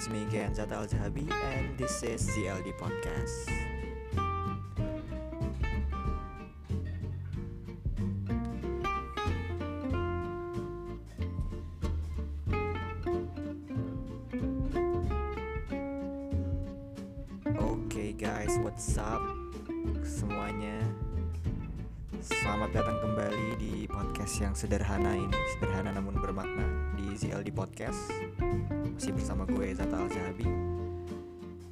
it's me again Zata Al Zahabi and this is ZLD Podcast. Oke guys, what's up semuanya? Selamat datang kembali di podcast yang sederhana ini, sederhana namun bermakna di ZLD Podcast. Masih bersama gue Zata Al Zahabi.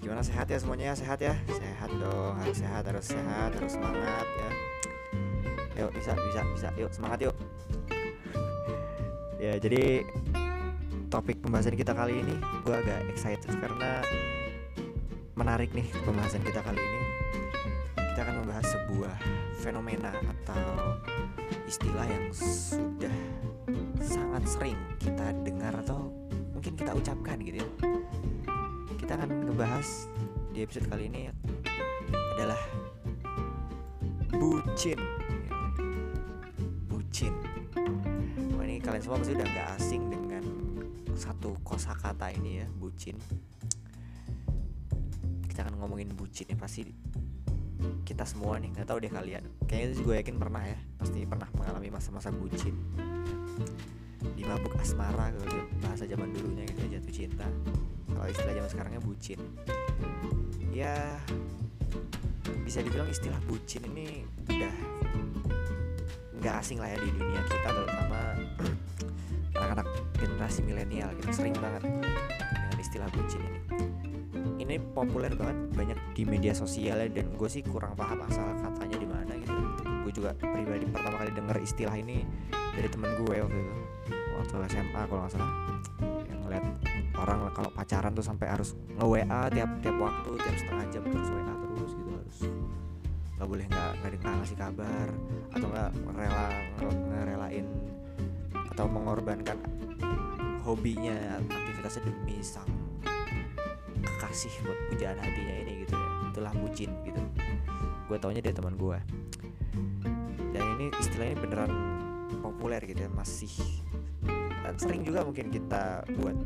Gimana sehat ya semuanya? Sehat ya? Sehat dong, harus sehat, harus sehat, harus semangat ya. Yuk bisa, bisa, bisa. Yuk semangat yuk. ya jadi topik pembahasan kita kali ini gue agak excited karena menarik nih pembahasan kita kali ini. Kita akan membahas sebuah fenomena atau istilah yang sudah sangat sering kita dengar atau mungkin kita ucapkan gitu ya. Kita akan ngebahas di episode kali ini adalah bucin. Bucin. Wah ini kalian semua pasti udah gak asing dengan satu kosakata ini ya, bucin kita akan ngomongin bucin ya pasti kita semua nih nggak tahu deh kalian. Kayaknya gue yakin pernah ya pasti pernah mengalami masa-masa bucin. Di mabuk asmara kalau bahasa zaman dulunya gitu ya, jatuh cinta. Kalau istilah zaman sekarangnya bucin. Ya bisa dibilang istilah bucin ini udah nggak asing lah ya di dunia kita terutama anak-anak generasi milenial gitu sering banget dengan istilah bucin ini ini populer banget banyak di media sosial ya, dan gue sih kurang paham asal katanya di mana gitu. Gue juga pribadi pertama kali denger istilah ini dari temen gue waktu itu. Waktu SMA kalau nggak salah. Yang ngeliat orang kalau pacaran tuh sampai harus nge WA tiap tiap waktu tiap setengah jam terus WA terus gitu harus nggak boleh nggak nggak ngasih kabar atau nggak rela ngerelain atau mengorbankan hobinya aktivitasnya demi sang kekasih buat pujaan hatinya ini gitu ya. Itulah bucin gitu. Gue taunya dari teman gue dan ini istilahnya beneran populer gitu ya masih dan sering juga mungkin kita buat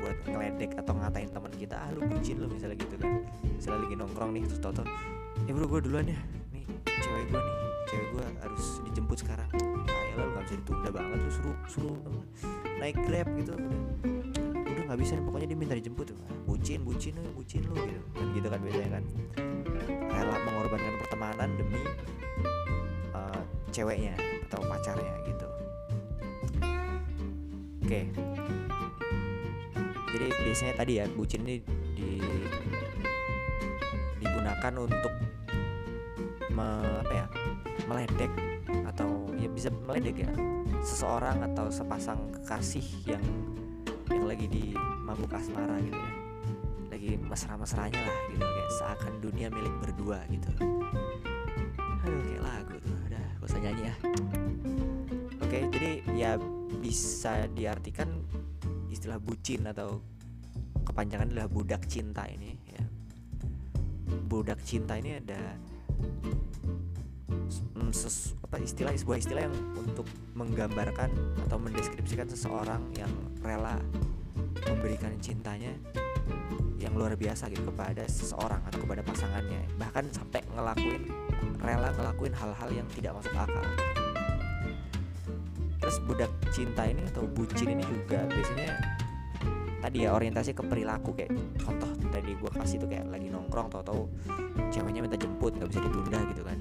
buat ngeledek atau ngatain teman kita ah lu bucin lu misalnya gitu kan. Misalnya lagi nongkrong nih terus tau-tau ya bro gue duluan ya. Nih cewek gue nih cewek gue harus dijemput sekarang. Ah ya lu gak bisa ditunda banget lu suruh suruh naik grab gitu nggak bisa nih, pokoknya dia minta dijemput. Tuh bucin bucin lu bucin lu gitu. Kan gitu kan biasanya kan. Rela mengorbankan pertemanan demi eh, ceweknya atau pacarnya gitu. Oke. Jadi biasanya tadi ya bucin ini di digunakan untuk me- apa ya meledek atau ya bisa meledek ya seseorang atau sepasang kekasih yang yang lagi di mabuk asmara gitu ya. Lagi mesra-mesranya lah gitu kayak seakan dunia milik berdua gitu. Aduh kayak lagu tuh. Udah gak usah nyanyi ya. Oke jadi ya bisa diartikan istilah bucin atau kepanjangan adalah budak cinta ini ya. Budak cinta ini ada mm, ses- apa istilah sebuah istilah yang untuk menggambarkan atau mendeskripsikan seseorang yang rela memberikan cintanya yang luar biasa gitu kepada seseorang atau kepada pasangannya. Bahkan sampai ngelakuin rela ngelakuin hal-hal yang tidak masuk akal. Terus budak cinta ini atau bucin ini juga biasanya tadi ya orientasi ke perilaku. Kayak contoh tadi gue kasih tuh kayak lagi nongkrong tau-tau ceweknya minta jemput nggak bisa ditunda gitu kan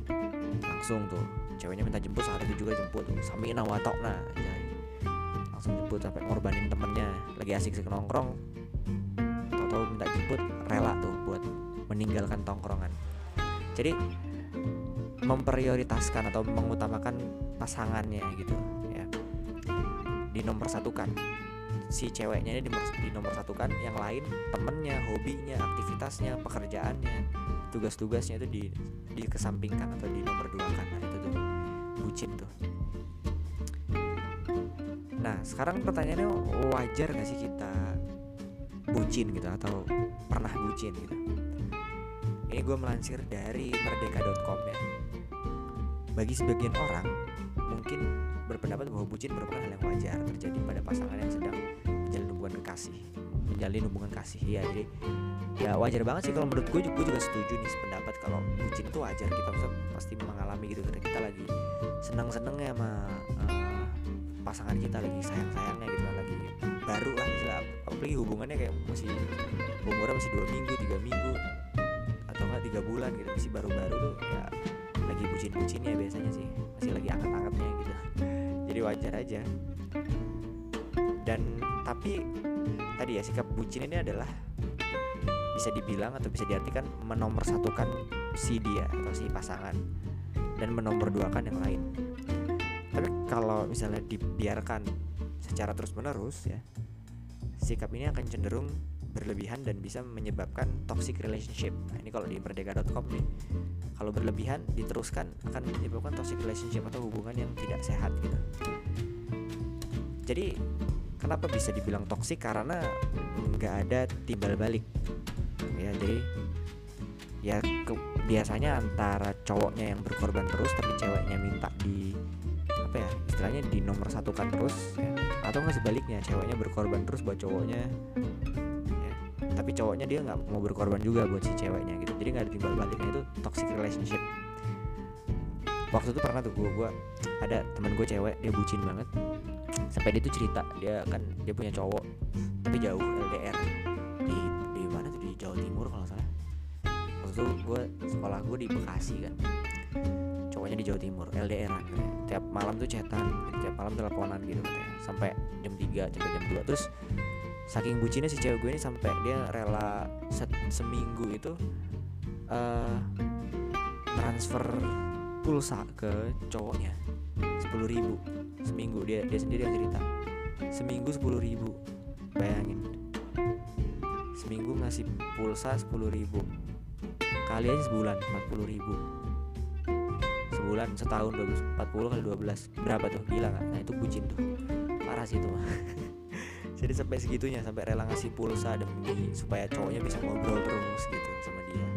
langsung tuh ceweknya minta jemput saat itu juga jemput tuh. Sampai nawatok nah anjay. langsung jemput sampai ngorbanin temennya. Lagi asik-asik nongkrong. Tau-tau minta jemput rela tuh buat meninggalkan tongkrongan. Jadi memprioritaskan atau mengutamakan pasangannya gitu ya. Di nomor satukan si ceweknya ini di nomor, di nomor satukan yang lain temennya hobinya aktivitasnya pekerjaannya tugas-tugasnya itu di dikesampingkan atau di nomor dua kan. Nah, itu tuh bucin tuh. Nah sekarang pertanyaannya wajar gak sih kita bucin gitu atau pernah bucin gitu? Ini gue melansir dari merdeka.com ya. Bagi sebagian orang mungkin berpendapat bahwa bucin merupakan hal yang wajar terjadi pada pasangan yang sedang menjalin hubungan kekasih menjalin hubungan kasih. Ya jadi ya wajar banget sih kalau menurut gue gue juga setuju nih sependapat kalau bucin itu wajar. Kita pasti mengalami gitu ketika kita lagi seneng senengnya sama uh, pasangan kita lagi sayang sayangnya gitu lagi baru lah istilah apalagi hubungannya kayak masih umurnya masih dua minggu tiga minggu atau enggak tiga bulan gitu masih baru-baru tuh ya lagi bucin-bucinnya biasanya sih masih lagi angkat-angkatnya gitu. Jadi wajar aja. Dan tapi tadi ya sikap bucin ini adalah bisa dibilang atau bisa diartikan menomorsatukan si dia atau si pasangan dan menomorduakan yang lain tapi kalau misalnya dibiarkan secara terus menerus ya sikap ini akan cenderung berlebihan dan bisa menyebabkan toxic relationship. Nah, ini kalau di merdeka.com nih. Kalau berlebihan diteruskan akan menyebabkan toxic relationship atau hubungan yang tidak sehat gitu. Jadi kenapa bisa dibilang toxic karena nggak ada timbal balik. Ya, jadi ya ke, biasanya antara cowoknya yang berkorban terus tapi ceweknya minta di apa ya istilahnya di nomor satukan terus ya. atau nggak sebaliknya ceweknya berkorban terus buat cowoknya ya. tapi cowoknya dia nggak mau berkorban juga buat si ceweknya gitu jadi nggak ada timbal baliknya itu toxic relationship waktu itu pernah tuh gue gue ada teman gue cewek dia bucin banget sampai dia tuh cerita dia kan dia punya cowok tapi jauh LDR di di mana tuh? Di Jawa Timur kalau salah. Waktu gue sekolah gue di Bekasi kan. Cowoknya di Jawa Timur LDR kan tiap malam tuh chatan tiap malam teleponan gitu katanya. Sampai jam 3 sampai jam 2 terus saking bucinnya si cewek gue ini sampai dia rela set, seminggu itu uh, transfer pulsa ke cowoknya sepuluh ribu seminggu dia dia sendiri yang cerita. Seminggu sepuluh ribu bayangin. Seminggu ngasih pulsa sepuluh ribu. Kali aja sebulan empat puluh ribu. Sebulan setahun 40 kali 12 berapa tuh? Gila kan nah itu bucin tuh. Parah sih itu. Mah jadi sampai segitunya sampai rela ngasih pulsa demi supaya cowoknya bisa ngobrol terus gitu sama dia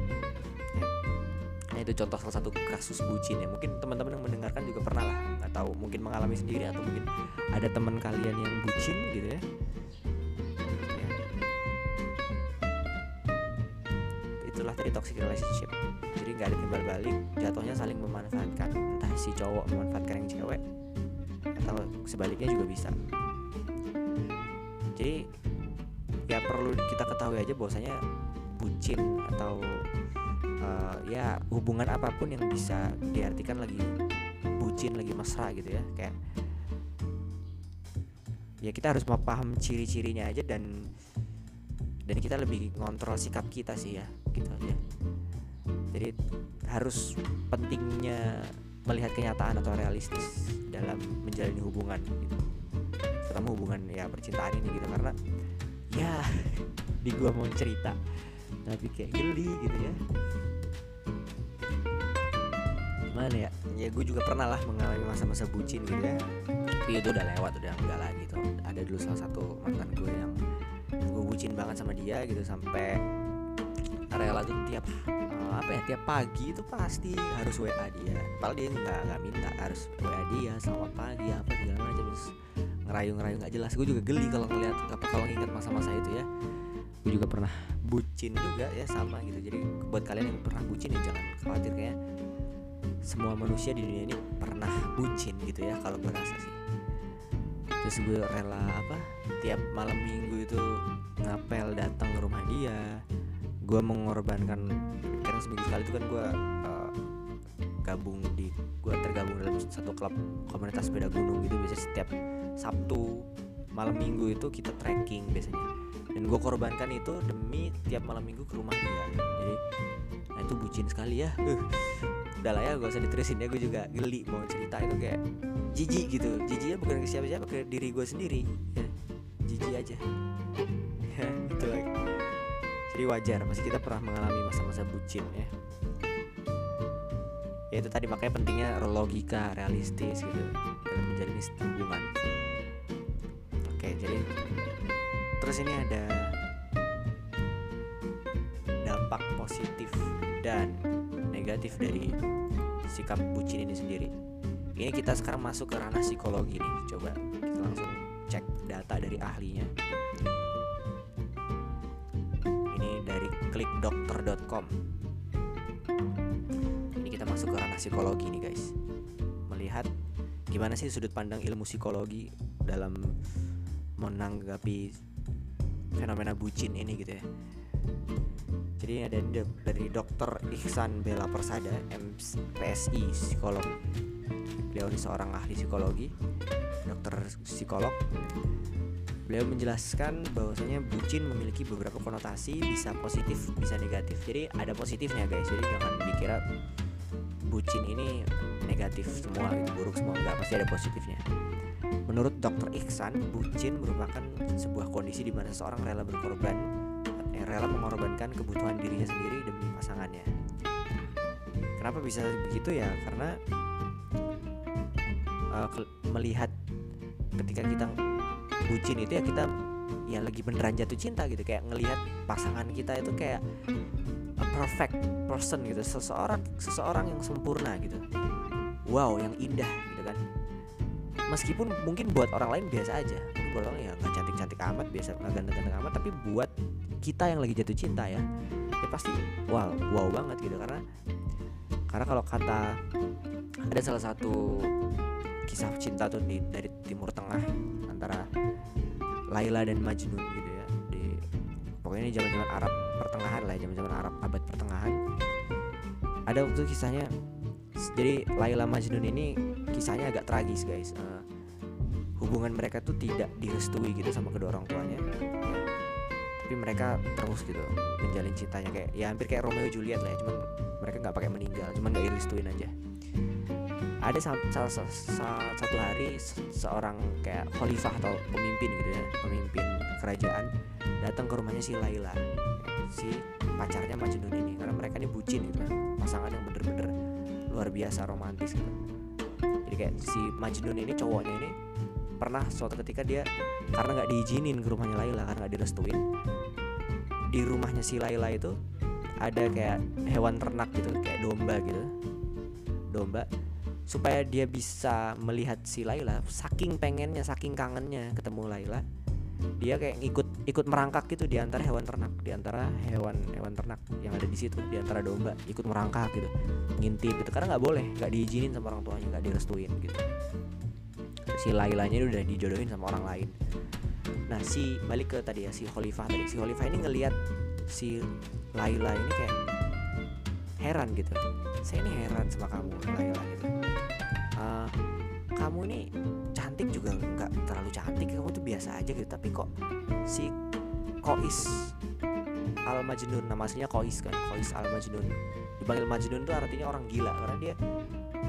itu contoh salah satu kasus bucin ya. Mungkin teman-teman yang mendengarkan juga pernah lah nggak tahu mungkin mengalami sendiri atau mungkin ada teman kalian yang bucin gitu ya, itulah tadi toxic relationship. Jadi nggak ada timbal balik jatuhnya saling memanfaatkan. Entah si cowok memanfaatkan yang cewek atau sebaliknya juga bisa. Jadi ya perlu kita ketahui aja bahwasanya bucin atau uh, ya hubungan apa pun yang bisa diartikan lagi bucin lagi mesra gitu ya kayak ya kita harus paham ciri-cirinya aja dan dan kita lebih ngontrol sikap kita sih ya gitu aja. Jadi harus pentingnya melihat kenyataan atau realistis dalam menjalani hubungan gitu. Terutama hubungan ya percintaan ini gitu karena ya di gua mau cerita tapi kayak geli gitu ya. Gimana ya? Ya gue juga pernah lah mengalami masa-masa bucin gitu ya. Tapi itu udah lewat udah enggak lah gitu ada dulu salah satu mantan gue yang gue bucin banget sama dia gitu sampai rela tuh tiap uh, apa ya tiap pagi itu pasti harus WA dia. Padahal dia nggak nggak minta harus WA dia selamat pagi apa segala macam. Terus ngerayu-ngerayu nggak jelas. Gue juga geli kalau ngeliat apa kalau nginget masa-masa itu ya. Gue juga pernah bucin juga ya sama gitu. Jadi buat kalian yang pernah bucin ya jangan khawatir kayak semua manusia di dunia ini pernah bucin gitu ya kalau gue rasa sih. Terus gue rela apa tiap malam minggu itu ngapel datang ke rumah dia. Gue mengorbankan karena seminggu sekali itu kan gue uh, gabung di gue tergabung dalam satu klub komunitas sepeda gunung gitu. Biasanya setiap Sabtu malam minggu itu kita trekking biasanya dan gue korbankan itu demi tiap malam minggu ke rumah dia. Jadi nah itu bucin sekali ya. Uh, udah lah ya gak usah diterusin ya. Gue juga geli mau cerita itu kayak jijik gitu. Jijiknya bukan ke siapa-siapa ke diri gue sendiri. Ya jijik aja. Ya itu lagi jadi wajar pasti kita pernah mengalami masa-masa bucin ya. Ya itu tadi makanya pentingnya logika realistis gitu. Dalam menjalin hubungan. Oke jadi terus ini ada dampak positif dan negatif dari sikap bucin ini sendiri. Ini kita sekarang masuk ke ranah psikologi nih. Coba kita langsung cek data dari ahlinya. Klikdokter.com ini kita masuk ke ranah psikologi nih guys. Melihat gimana sih sudut pandang ilmu psikologi dalam menanggapi fenomena bucin ini gitu ya. Jadi ada dari dokter Ihsan Bella Persada MPSI psikolog. Beliau ini seorang ahli psikologi dokter psikolog. Beliau menjelaskan bahwasanya bucin memiliki beberapa konotasi bisa positif bisa negatif. Jadi ada positifnya guys. Jadi jangan dikira bucin ini negatif semua itu buruk semua. Enggak pasti ada positifnya menurut dokter Iksan bucin merupakan sebuah kondisi di mana seseorang rela berkorban eh, rela mengorbankan kebutuhan dirinya sendiri demi pasangannya. Kenapa bisa begitu ya? Karena uh, melihat ketika kita bucin itu ya kita ya lagi beneran jatuh cinta gitu. Kayak ngelihat pasangan kita itu kayak a perfect person gitu. Seseorang seseorang yang sempurna gitu. Wow yang indah gitu kan meskipun mungkin buat orang lain biasa aja mungkin buat orang ya nggak cantik cantik amat biasa nggak ganteng ganteng amat tapi buat kita yang lagi jatuh cinta ya ya pasti wow wow banget gitu. Karena karena kalau kata ada salah satu kisah cinta tuh di dari Timur Tengah antara Laila dan Majnun gitu ya di pokoknya ini zaman-zaman Arab pertengahan lah zaman-zaman Arab abad pertengahan. Ada waktu kisahnya jadi Laila Majnun ini kisahnya agak tragis guys uh, hubungan mereka tuh tidak direstui gitu sama kedua orang tuanya. Tapi mereka terus gitu menjalin cintanya kayak ya hampir kayak Romeo Juliet lah ya cuman mereka nggak pakai meninggal cuman nggak direstuin aja. Ada salah satu hari seorang kayak khalifah atau pemimpin gitu ya pemimpin kerajaan datang ke rumahnya si Laila si pacarnya Majnun ini karena mereka ini bucin gitu pasangan yang bener-bener luar biasa romantis gitu kayak si Majnun ini cowoknya ini pernah suatu ketika dia karena nggak diizinin ke rumahnya Laila karena nggak direstuin di rumahnya si Laila itu ada kayak hewan ternak gitu kayak domba gitu domba supaya dia bisa melihat si Laila saking pengennya saking kangennya ketemu Laila dia kayak ikut ikut merangkak gitu di antara hewan ternak di antara hewan hewan ternak yang ada di situ di antara domba ikut merangkak gitu ngintip itu karena nggak boleh nggak diizinin sama orang tuanya nggak direstuin gitu. Si Lailanya udah dijodohin sama orang lain. Nah si balik ke tadi ya si Khalifah tadi. Si Khalifah ini ngelihat si Laila ini kayak heran gitu. Saya ini heran sama kamu Laila gitu. Uh, kamu ini cantik juga nggak terlalu cantik kamu biasa aja gitu tapi kok si Kois Al Majnun nama aslinya Kois kan Kois Al Majnun dipanggil Majnun tuh artinya orang gila karena dia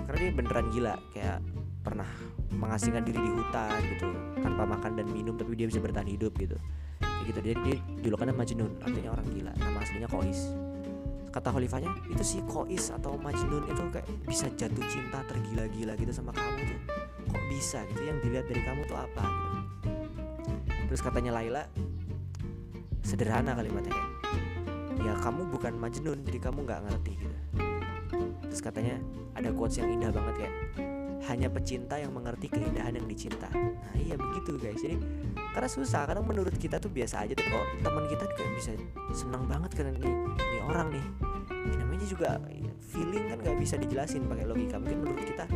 karena dia beneran gila kayak pernah mengasingkan diri di hutan gitu tanpa makan dan minum tapi dia bisa bertahan hidup gitu. Kayak gitu dia dia julukannya Majnun artinya orang gila nama aslinya Kois. Kata khalifahnya itu si Kois atau Majnun itu kayak bisa jatuh cinta tergila-gila gitu sama kamu tuh. Kok bisa gitu? Yang dilihat dari kamu tuh apa terus katanya Laila sederhana kalimatnya kayak ya kamu bukan Majnun jadi kamu nggak ngerti gitu. Terus katanya ada quotes yang indah banget kayak hanya pecinta yang mengerti keindahan yang dicinta. Nah iya begitu guys. Jadi karena susah karena menurut kita tuh biasa aja tuh kok teman kita kayak bisa senang banget karena ini, ini orang nih. Ini namanya juga feeling kan nggak bisa dijelasin pakai logika. Mungkin menurut kita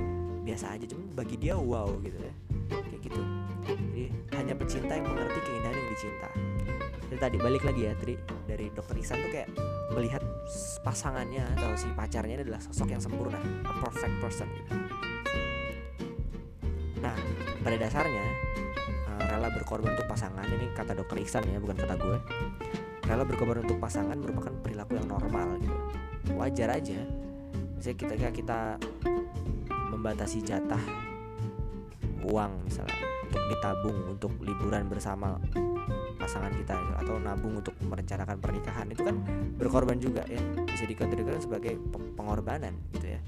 biasa aja cuman bagi dia wow gitu ya kayak gitu. Jadi hanya pecinta yang mengerti keindahan yang dicinta. Jadi tadi balik lagi ya Tri. Dari dokter Isan tuh kayak melihat pasangannya atau si pacarnya adalah sosok yang sempurna a perfect person gitu. Nah pada dasarnya rela berkorban untuk pasangan ini kata dokter Iksan ya bukan kata gue. Rela berkorban untuk pasangan merupakan perilaku yang normal gitu. Wajar aja. Misalnya kita kita membatasi jatah uang misalnya untuk ditabung untuk liburan bersama pasangan kita atau nabung untuk merencanakan pernikahan itu kan berkorban juga ya. Bisa dikategorikan sebagai pengorbanan gitu ya.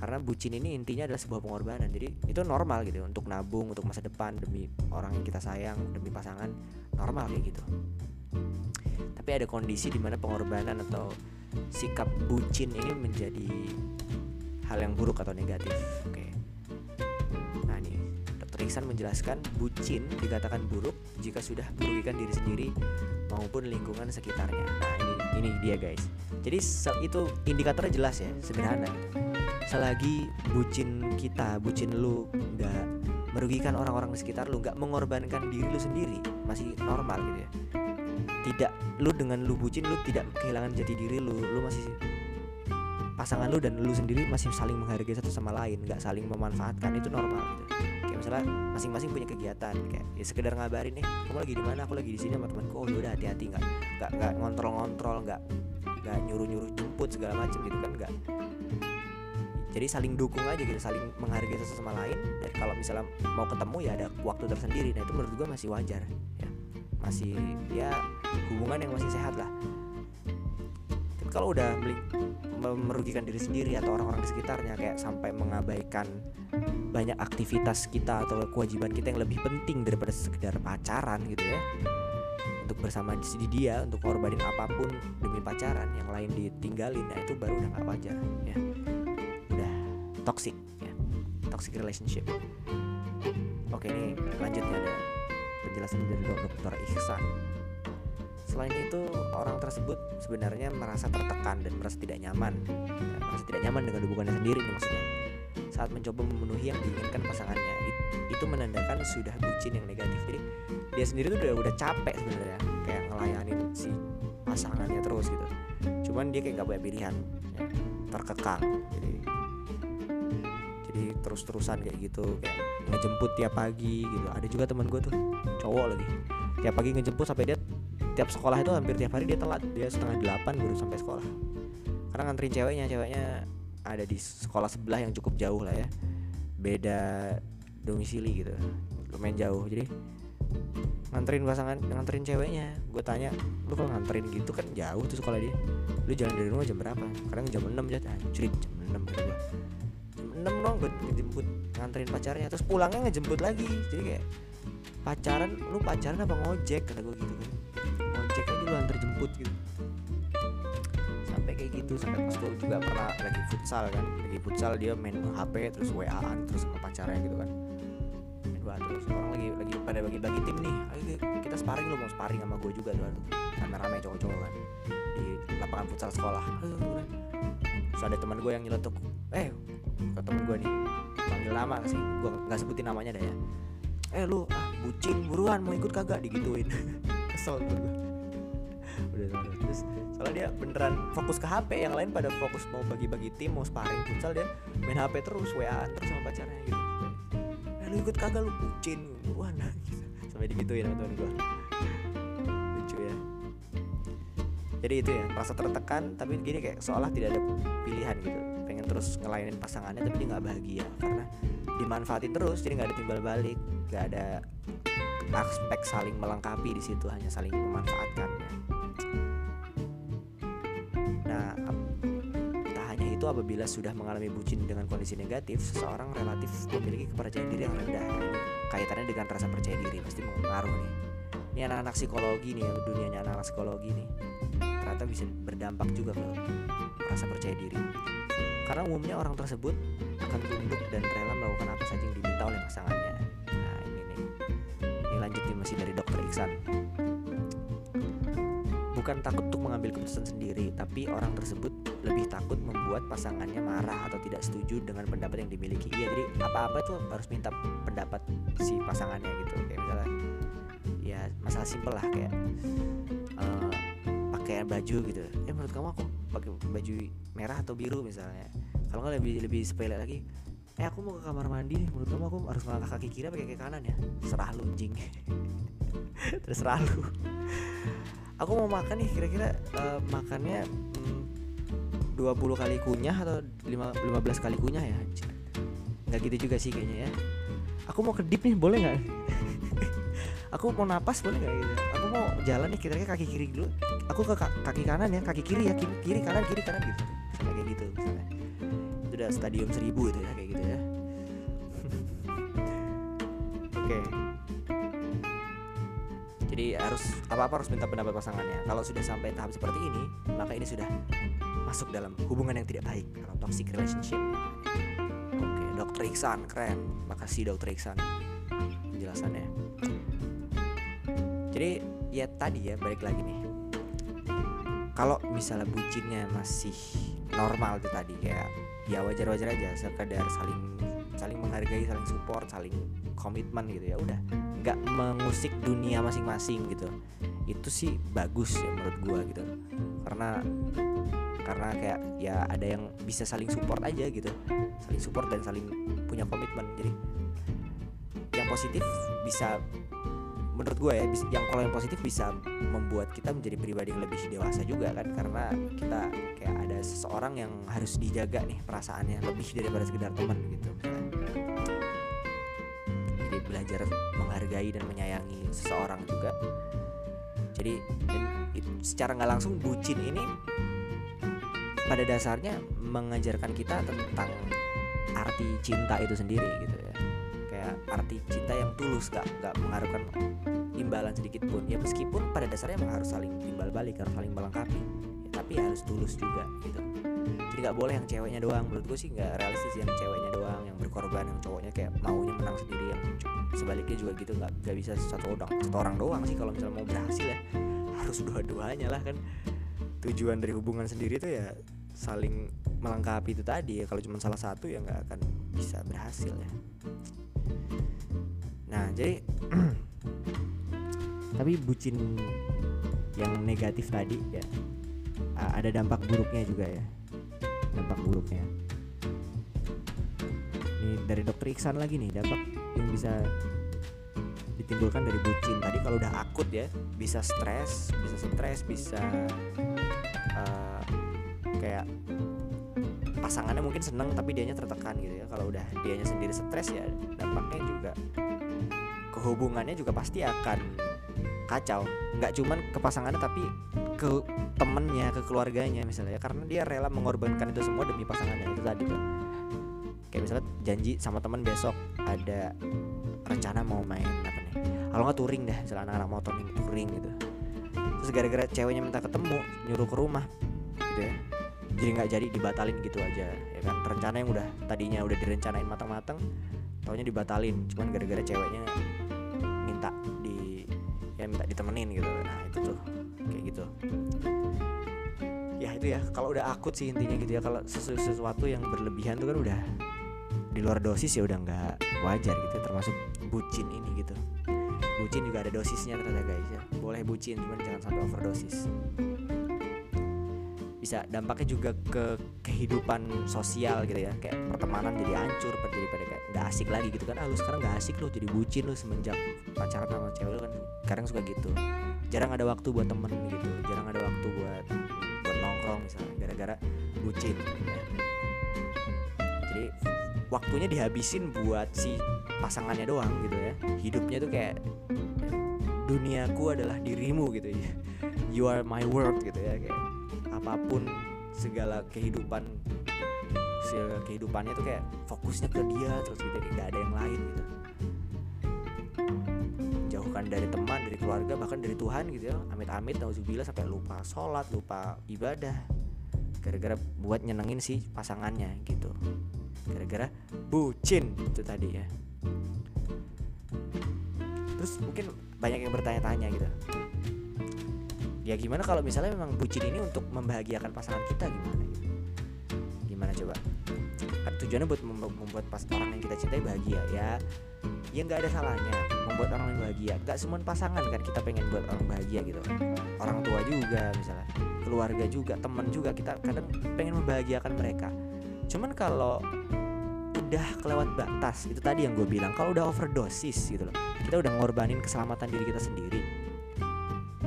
Karena bucin ini intinya adalah sebuah pengorbanan jadi itu normal gitu untuk nabung untuk masa depan demi orang yang kita sayang demi pasangan normal kayak gitu. Tapi ada kondisi di mana pengorbanan atau sikap bucin ini menjadi hal yang buruk atau negatif oke Iksan menjelaskan bucin dikatakan buruk jika sudah merugikan diri sendiri maupun lingkungan sekitarnya. Nah ini ini dia guys. Jadi itu indikatornya jelas ya sederhana. Selagi bucin kita bucin lu nggak merugikan orang-orang di sekitar lu nggak mengorbankan diri lu sendiri masih normal gitu ya. Tidak lu dengan lu bucin lu tidak kehilangan jati diri lu lu masih pasangan lu dan lu sendiri masih saling menghargai satu sama lain nggak saling memanfaatkan itu normal gitu. Kayak misalnya masing-masing punya kegiatan kayak ya sekedar ngabarin nih kamu lagi di mana? Aku lagi di sini sama temanku. Oh yaudah hati-hati nggak nggak nggak ngontrol-ngontrol nggak nggak nyuruh-nyuruh jemput segala macam gitu kan nggak. Jadi saling dukung aja gitu saling menghargai satu sama lain dan kalau misalnya mau ketemu ya ada waktu tersendiri. Nah itu menurut gue masih wajar ya. Masih ya hubungan yang masih sehat lah. Tapi kalau udah merugikan diri sendiri atau orang-orang di sekitarnya kayak sampai mengabaikan banyak aktivitas kita atau kewajiban kita yang lebih penting daripada sekedar pacaran gitu ya. Untuk bersama di dia untuk korbanin apa pun demi pacaran yang lain ditinggalin nah itu baru udah gak wajar ya. Toxic ya. Toxic relationship. Oke ini lanjutnya ada penjelasan dari dokter Ihsan selain itu orang tersebut sebenarnya merasa tertekan dan merasa tidak nyaman. Ya, merasa tidak nyaman dengan hubungannya sendiri nih maksudnya. Saat mencoba memenuhi yang diinginkan pasangannya itu menandakan sudah bucin yang negatif. Jadi dia sendiri tuh udah udah capek sebenarnya kayak ngelayanin si pasangannya terus gitu. Cuman dia kayak gak punya pilihan ya, terkekang. Jadi terus-terusan kayak gitu kayak ngejemput tiap pagi gitu. Ada juga teman gue tuh cowok lagi. Tiap pagi ngejemput sampai dia tiap sekolah itu hampir tiap hari dia telat dia setengah delapan baru sampai sekolah. Karena nganterin ceweknya ceweknya ada di sekolah sebelah yang cukup jauh lah ya. Beda domisili gitu lumayan jauh. Jadi nganterin pasangan nganterin ceweknya gue tanya lu kalau nganterin gitu kan jauh tuh sekolah dia. Lu jalan dari rumah jam berapa? Kadang jam 6 jat anjrit jam 6 gitu enam dong gue ngejemput nganterin pacarnya. Terus pulangnya ngejemput lagi. Jadi kayak pacaran? Lu pacaran apa ngojek? kata gue gitu kan ngojek aja lu antar jemput gitu. Sampai kayak gitu sampai gue juga pernah lagi futsal kan. Lagi futsal dia main HP terus WA-an terus sama pacarnya gitu kan. Main terus. Orang lagi lagi pada bagi-bagi tim nih. Ayo kita sparring lu mau sparring sama gue juga tuh. Rame-rame cowok-cowok kan di lapangan futsal sekolah. Terus ada teman gue yang nyeletuk eh ke temen gue nih panggil nama sih. Gue nggak sebutin namanya dah ya. Eh lu ah bucin buruan mau ikut kagak? Digituin. Kesel tuh gue udah terus soalnya dia beneran fokus ke HP yang lain pada fokus mau bagi-bagi tim mau sparring futsal dia main HP terus WA terus sama pacarnya gitu. Eh lu ikut kagak lu? Bucin buruan gitu. sampai digituin sama temen gue lucu ya. Jadi itu ya merasa tertekan tapi gini kayak seolah tidak ada pilihan gitu. Pengen terus ngelayanin pasangannya tapi dia nggak bahagia. Karena dimanfaatin terus jadi nggak ada timbal balik. Nggak ada aspek saling melengkapi di situ hanya saling memanfaatkan itu apabila sudah mengalami bucin dengan kondisi negatif seseorang relatif memiliki kepercayaan diri yang rendah. Kaitannya dengan rasa percaya diri pasti mengaruh nih. Ini anak-anak psikologi nih ya dunianya anak-anak psikologi nih. Ternyata bisa berdampak juga ke rasa percaya diri. Karena umumnya orang tersebut akan tunduk dan rela melakukan apa saja yang diminta oleh pasangannya. Nah ini nih, ini lanjutin masih dari dokter Iksan. Bukan takut untuk mengambil keputusan sendiri, tapi orang tersebut lebih takut membuat pasangannya marah atau tidak setuju dengan pendapat yang dimiliki. Iya, jadi apa-apa tuh harus minta pendapat si pasangannya gitu. Kayak misalnya, ya masalah simpel lah kayak uh, pakaian baju gitu. Ya menurut kamu aku pakai baju merah atau biru misalnya kalau nggak lebih lebih sepele lagi eh aku mau ke kamar mandi menurut kamu aku harus melangkah kaki kiri apa kaki kanan ya serah lu terserah lu. Aku mau makan nih kira-kira uh, makannya mm, 20 kali kunyah atau 5, 15 kali kunyah ya nggak gitu juga sih kayaknya ya. Aku mau kedip nih boleh nggak? Aku mau napas boleh nggak gitu? Aku mau jalan nih kira-kira kaki kiri dulu. Aku ke kaki kanan ya kaki kiri ya kiri, kiri kanan kiri kanan gitu. Kayak gitu misalnya. Itu udah stadium seribu itu ya kayak gitu ya. Oke. okay. Jadi harus apa apa harus minta pendapat pasangannya. Kalau sudah sampai tahap seperti ini maka ini sudah masuk dalam hubungan yang tidak baik. Dalam toxic relationship. Oke dokter Iksan keren. Makasih dokter Iksan penjelasannya. Jadi ya tadi ya balik lagi nih. Kalau misalnya bucinnya masih normal itu tadi kayak ya wajar-wajar aja sekedar saling saling menghargai saling support saling komitmen gitu ya udah nggak mengusik dunia masing-masing gitu. Itu sih bagus ya menurut gua gitu. Karena karena kayak ya ada yang bisa saling support aja gitu. Saling support dan saling punya komitmen. Jadi yang positif bisa menurut gue ya yang kalau yang positif bisa membuat kita menjadi pribadi yang lebih dewasa juga kan. Karena kita kayak ada seseorang yang harus dijaga nih perasaannya lebih daripada sekedar teman gitu jadi belajar menghargai dan menyayangi seseorang juga. Jadi secara nggak langsung bucin ini pada dasarnya mengajarkan kita tentang arti cinta itu sendiri gitu ya. Kayak arti cinta yang tulus gak gak mengharapkan imbalan sedikit pun. Ya meskipun pada dasarnya harus saling timbal balik harus saling melengkapi ya, tapi harus tulus juga gitu jadi nggak boleh yang ceweknya doang. Menurut gue sih nggak realistis yang ceweknya doang yang berkorban yang cowoknya kayak maunya menang sendiri yang sebaliknya juga gitu nggak nggak bisa satu orang satu orang doang sih kalau misalnya mau berhasil ya. Harus dua-duanya lah kan. Tujuan dari hubungan sendiri tuh ya saling melengkapi itu tadi ya. Kalau cuma salah satu ya nggak akan bisa berhasil ya. Nah jadi tapi bucin yang negatif tadi ya ada dampak buruknya juga ya dampak buruknya ini dari dokter Iksan lagi nih dampak yang bisa ditimbulkan dari bucin. Tadi kalau udah akut ya bisa stres bisa stres bisa uh, kayak pasangannya mungkin seneng tapi dianya tertekan gitu ya. Kalau udah dianya sendiri stres ya dampaknya juga kehubungannya juga pasti akan kacau. Nggak cuman ke pasangannya tapi ke temennya ke keluarganya misalnya ya karena dia rela mengorbankan itu semua demi pasangannya itu tadi tuh. Kayak misalnya janji sama teman besok ada rencana mau main apa nih? Kalau nggak touring dah misalnya anak-anak motor nih touring gitu. Terus gara-gara ceweknya minta ketemu nyuruh ke rumah gitu ya. Jadi nggak jadi dibatalin gitu aja ya kan? Rencana yang udah tadinya udah direncanain matang-matang taunya dibatalin. Cuman gara-gara ceweknya minta di ya minta ditemenin gitu. Nah itu tuh gitu. Ya itu ya. Kalau udah akut sih intinya gitu ya. Kalau sesu sesuatu yang berlebihan tuh kan udah di luar dosis ya udah nggak wajar gitu termasuk bucin ini gitu. Bucin juga ada dosisnya ternyata guys ya. Boleh bucin cuman jangan sampai overdosis. Bisa dampaknya juga ke kehidupan sosial gitu ya. Kayak pertemanan jadi hancur jadi pada kayak nggak asik lagi gitu kan. Ah lu sekarang nggak asik lu jadi bucin lu semenjak pacaran sama cewek lu kan. Kadang suka gitu jarang ada waktu buat temen gitu jarang ada waktu buat buat nongkrong misalnya gara-gara bucin ya. jadi waktunya dihabisin buat si pasangannya doang gitu ya. Hidupnya tuh kayak duniaku adalah dirimu gitu ya. You are my world gitu ya kayak apa pun segala kehidupan segala kehidupannya tuh kayak fokusnya ke dia terus gitu nggak ada yang lain gitu jauhkan dari teman dari keluarga bahkan dari Tuhan gitu ya. Amit-amit nauzubillah sampai lupa sholat lupa ibadah. Gara-gara buat nyenengin si pasangannya gitu. Gara-gara bucin itu tadi ya. Terus mungkin banyak yang bertanya-tanya gitu. Ya gimana kalau misalnya memang bucin ini untuk membahagiakan pasangan kita gimana? Gimana coba? Kan tujuannya buat membuat pas orang yang kita cintai bahagia ya ya nggak ada salahnya membuat orang lain bahagia. Nggak semua pasangan kan kita pengen buat orang bahagia gitu. Orang tua juga misalnya keluarga juga teman juga kita kadang pengen membahagiakan mereka. Cuman kalau udah kelewat batas itu tadi yang gue bilang kalau udah overdosis gitu loh kita udah ngorbanin keselamatan diri kita sendiri.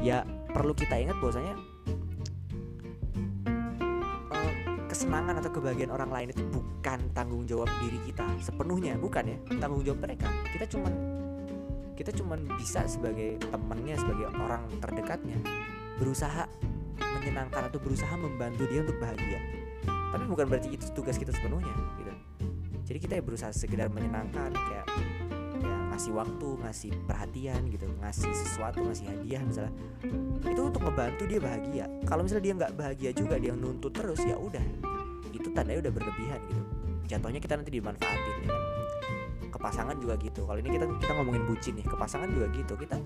Ya perlu kita ingat bahwasanya kesenangan atau kebahagiaan orang lain itu bukan tanggung jawab diri kita sepenuhnya bukan ya. Tanggung jawab mereka. Kita cuman kita cuman bisa sebagai temannya sebagai orang terdekatnya berusaha menyenangkan atau berusaha membantu dia untuk bahagia. Tapi bukan berarti itu tugas kita sepenuhnya gitu. Jadi kita ya berusaha sekedar menyenangkan kayak ngasih waktu ngasih perhatian gitu ngasih sesuatu ngasih hadiah misalnya. Itu untuk ngebantu dia bahagia. Kalau misalnya dia nggak bahagia juga dia nuntut terus ya udah. Itu tandanya udah berlebihan gitu. Jatuhnya kita nanti dimanfaatin ya kan? Ke pasangan juga gitu. Kalau ini kita kita ngomongin bucin nih ke pasangan juga gitu. Kita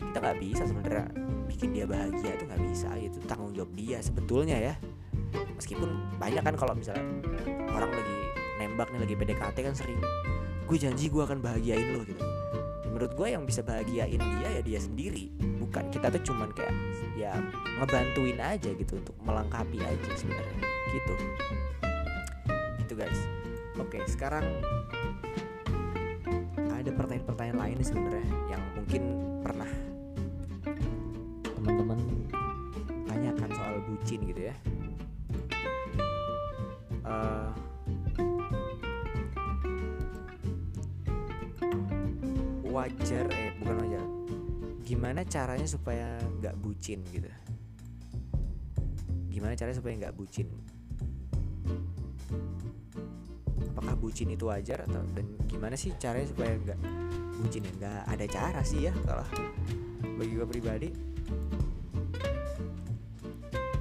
kita nggak bisa sebenarnya bikin dia bahagia itu nggak bisa. Itu tanggung jawab dia sebetulnya ya. Meskipun banyak kan kalau misalnya orang lagi nembak nih lagi PDKT kan sering gue janji gue akan bahagiain lo gitu. Menurut gue yang bisa bahagiain dia ya dia sendiri. Bukan kita tuh cuman kayak ya ngebantuin aja gitu untuk melengkapi aja sebenarnya. Gitu. Itu guys. Oke sekarang ada pertanyaan-pertanyaan lain sebenarnya yang mungkin pernah teman-teman tanyakan soal bucin gitu ya. Uh, wajar eh bukan wajar. Gimana caranya supaya nggak bucin gitu? Gimana caranya supaya nggak bucin? Apakah bucin itu wajar atau dan gimana sih caranya supaya nggak bucin? Ya nggak ada cara sih ya kalau bagi gue pribadi.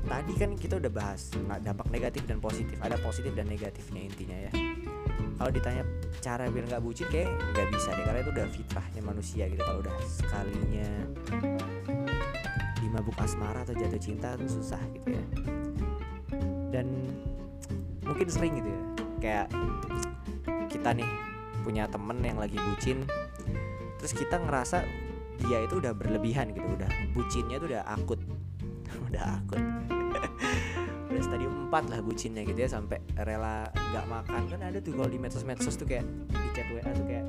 Tadi kan kita udah bahas dampak negatif dan positif. Ada positif dan negatifnya intinya ya kalau ditanya cara biar nggak bucin kayak nggak bisa deh. Karena itu udah fitrahnya manusia gitu. Kalau udah sekalinya dimabuk asmara atau jatuh cinta itu susah gitu ya. Dan mungkin sering gitu ya. Kayak kita nih punya temen yang lagi bucin terus kita ngerasa dia itu udah berlebihan gitu. Udah bucinnya tuh udah akut. Udah akut. Udah stadium 4 lah bucinnya gitu ya sampai rela nggak makan. Kan ada tuh kalau di medsos-medsos tuh kayak di chat WA tuh kayak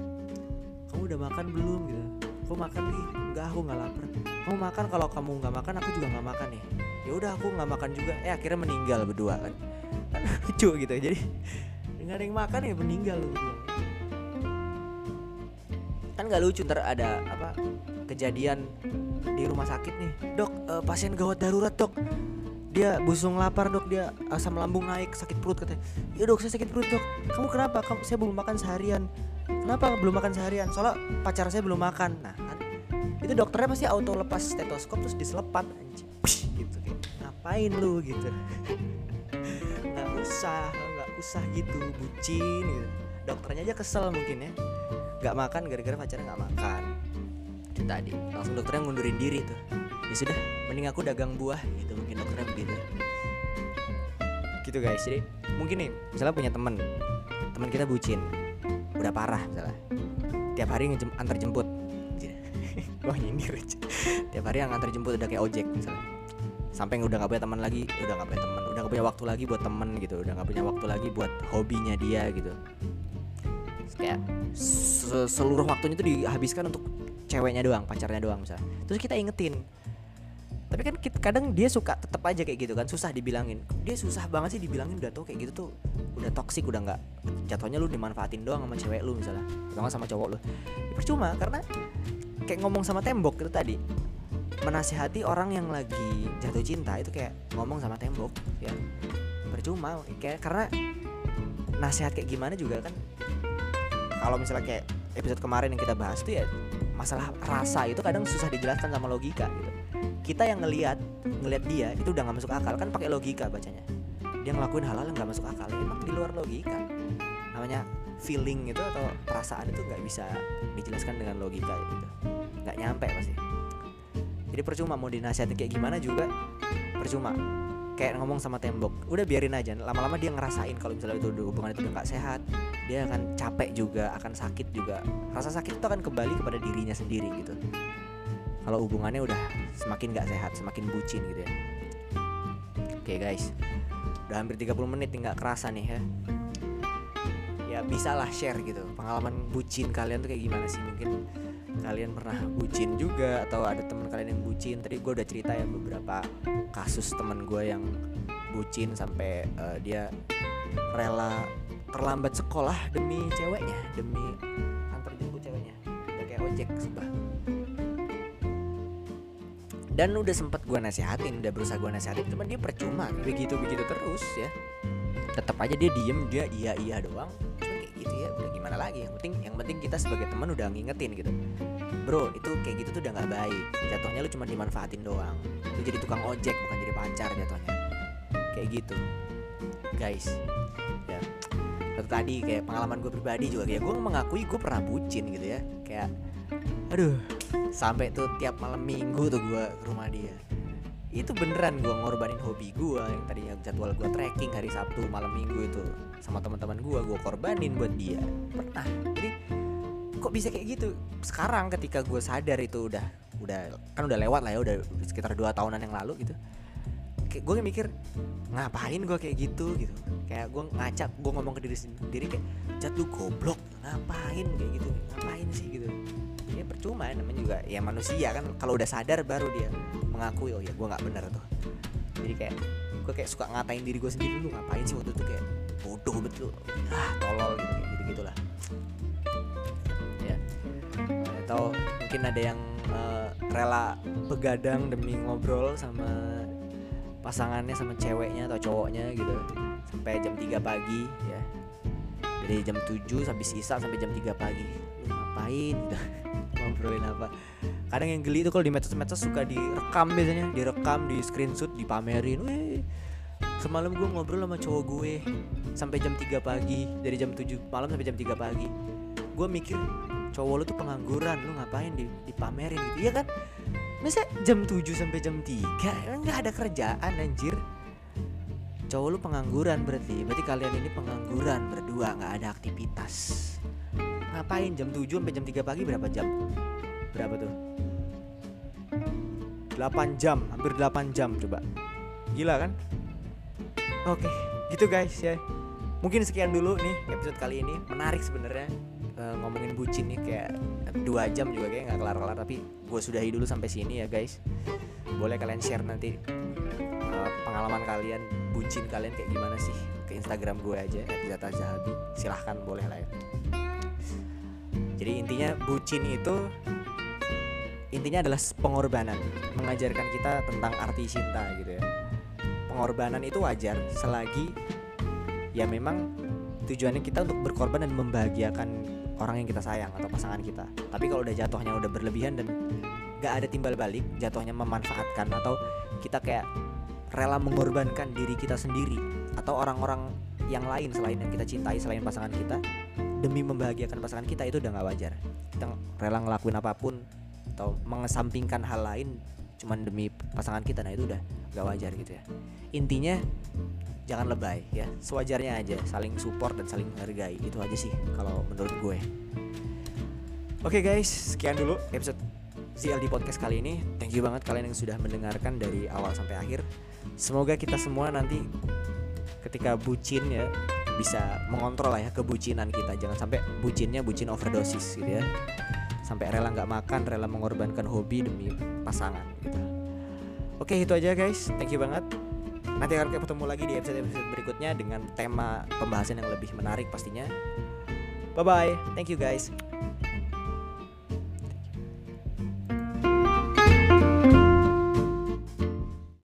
kamu udah makan belum? gitu. Aku makan nih. Enggak aku nggak lapar. Kamu makan? Kalau kamu nggak makan aku juga nggak makan nih. Ya udah aku nggak makan juga. Eh akhirnya meninggal berdua kan. Kan lucu gitu. Jadi nggak ada yang makan ya meninggal loh kan nggak lucu ntar ada apa kejadian di rumah sakit nih. Dok uh, pasien gawat darurat dok dia busung lapar dok. Dia asam lambung naik sakit perut katanya. Ya dok saya sakit perut dok. Kamu kenapa? Kamu saya belum makan seharian. Kenapa belum makan seharian? Soalnya pacar saya belum makan. Nah kan. Itu dokternya pasti auto lepas stetoskop terus diselepat anjing. Gitu kayak ngapain lu? gitu. Nggak usah nggak usah gitu bucin gitu. Dokternya aja kesel mungkin ya. Nggak makan gara-gara pacarnya nggak makan. Itu tadi. Langsung dokternya ngundurin diri tuh. Ya sudah mending aku dagang buah gitu begitu gitu guys jadi mungkin nih misalnya punya temen teman kita bucin udah parah misalnya. Tiap hari ngejem, antar jemput. Wah nyindir tiap hari yang antar jemput udah kayak ojek misalnya. Sampai udah nggak punya teman lagi udah nggak punya teman udah nggak punya waktu lagi buat temen gitu udah nggak punya waktu lagi buat hobinya dia gitu. Kayak seluruh waktunya itu dihabiskan untuk ceweknya doang pacarnya doang misalnya. Terus kita ingetin tapi kan kadang dia suka tetap aja kayak gitu kan susah dibilangin. Dia susah banget sih dibilangin udah tuh kayak gitu tuh udah toksik udah nggak jatuhnya lu dimanfaatin doang sama cewek lu misalnya atau sama cowok lu. Ya, percuma karena kayak ngomong sama tembok itu tadi menasihati orang yang lagi jatuh cinta itu kayak ngomong sama tembok ya. Percuma kayak karena nasihat kayak gimana juga kan kalau misalnya kayak episode kemarin yang kita bahas tuh ya masalah rasa itu kadang susah dijelaskan sama logika gitu kita yang ngelihat ngelihat dia itu udah nggak masuk akal. Kan pakai logika bacanya. Dia ngelakuin hal-hal yang nggak masuk akal. Emang di luar logika. Namanya feeling itu atau perasaan itu nggak bisa dijelaskan dengan logika gitu. Nggak nyampe pasti. Jadi percuma mau dinasihatin kayak gimana juga percuma. Kayak ngomong sama tembok udah biarin aja. Lama-lama dia ngerasain kalau misalnya itu hubungan itu udah nggak sehat dia akan capek juga akan sakit juga. Rasa sakit itu akan kembali kepada dirinya sendiri gitu kalau hubungannya udah semakin gak sehat semakin bucin gitu ya. Oke okay, guys. Udah hampir 30 menit nggak kerasa nih ya. Ya bisa lah share gitu. Pengalaman bucin kalian tuh kayak gimana sih? Mungkin kalian pernah bucin juga atau ada teman kalian yang bucin. Tadi gue udah cerita ya beberapa kasus teman gue yang bucin sampai uh, dia rela terlambat sekolah demi ceweknya demi antar jemput ceweknya. Udah kayak ojek sumpah dan udah sempet gue nasehatin udah berusaha gue nasehatin cuman dia percuma. Begitu begitu terus ya. Tetap aja dia diem dia iya iya doang. Cuma kayak gitu ya udah gimana lagi? Yang penting yang penting kita sebagai teman udah ngingetin gitu. Bro itu kayak gitu tuh udah nggak baik. Jatuhnya lu cuma dimanfaatin doang. Lu jadi tukang ojek bukan jadi pacar jatuhnya. Kayak gitu. Guys ya. Tadi kayak pengalaman gue pribadi juga ya gue mengakui gue pernah bucin gitu ya. Kayak aduh sampai tuh tiap malam minggu tuh gue ke rumah dia. Itu beneran gue ngorbanin hobi gue yang tadinya jadwal gue trekking hari Sabtu malam minggu itu sama teman-teman gue gue korbanin buat dia. Pernah. Jadi kok bisa kayak gitu? Sekarang ketika gue sadar itu udah udah kan udah lewat lah ya udah sekitar dua tahunan yang lalu gitu. Kayak gue mikir ngapain gue kayak gitu gitu. Kayak gue ngacak gue ngomong ke diri sendiri kayak jat lu goblok ngapain kayak gitu? Ngapain sih gitu? Ya percuma namanya juga ya manusia kan. Kalau udah sadar baru dia mengakui oh ya gue nggak bener tuh. Jadi kayak gue kayak suka ngatain diri gue sendiri lu ngapain sih waktu itu? Kayak bodoh betul ah tolol gitu gitu gitulah ya. Atau mungkin ada yang uh, rela begadang demi ngobrol sama pasangannya sama ceweknya atau cowoknya gitu. Sampai jam 3 pagi dari jam 7 sampai sisa sampai jam 3 pagi. Lu ngapain? Gitu. Ngobrolin apa? Kadang yang geli itu kalau di medsos-medsos suka direkam biasanya. Direkam di screenshot dipamerin. Wih, semalam gue ngobrol sama cowok gue sampai jam 3 pagi. Dari jam 7 malam sampai jam 3 pagi. Gue mikir cowok lu tuh pengangguran. Lu ngapain di dipamerin? Gitu. Ya kan? Masa jam 7 sampai jam 3 emang nggak ada kerjaan anjir cowok lu pengangguran berarti. Berarti kalian ini pengangguran berdua nggak ada aktivitas. Ngapain? Jam 7 sampai jam 3 pagi berapa jam? Berapa tuh? 8 jam hampir 8 jam coba. Gila kan? Oke gitu guys ya. Mungkin sekian dulu nih episode kali ini. Menarik sebenarnya uh, ngomongin bucin nih kayak dua jam juga kayak nggak kelar-kelar tapi gue sudahi dulu sampai sini ya guys. Boleh kalian share nanti uh, pengalaman kalian bucin kalian kayak gimana sih? Ke Instagram gue aja @zatazahabi silahkan boleh lah ya. Jadi intinya bucin itu intinya adalah pengorbanan. Mengajarkan kita tentang arti cinta gitu ya. Pengorbanan itu wajar selagi ya memang tujuannya kita untuk berkorban dan membahagiakan orang yang kita sayang atau pasangan kita. Tapi kalau udah jatuhnya udah berlebihan dan gak ada timbal balik jatuhnya memanfaatkan atau kita kayak rela mengorbankan diri kita sendiri atau orang-orang yang lain selain yang kita cintai selain pasangan kita demi membahagiakan pasangan kita itu udah gak wajar. Kita rela ngelakuin apa pun atau mengesampingkan hal lain cuman demi pasangan kita nah itu udah gak wajar gitu ya. Intinya jangan lebay ya sewajarnya aja saling support dan saling menghargai itu aja sih kalau menurut gue. Oke okay guys sekian dulu episode ZLD podcast kali ini. Thank you banget kalian yang sudah mendengarkan dari awal sampai akhir semoga kita semua nanti ketika bucin ya bisa mengontrol lah ya kebucinan kita. Jangan sampai bucinnya bucin overdosis gitu ya. Sampai rela nggak makan rela mengorbankan hobi demi pasangan gitu. Oke itu aja guys. Thank you banget. Nanti akan ketemu lagi di episode-episode berikutnya dengan tema pembahasan yang lebih menarik pastinya. Bye bye thank you guys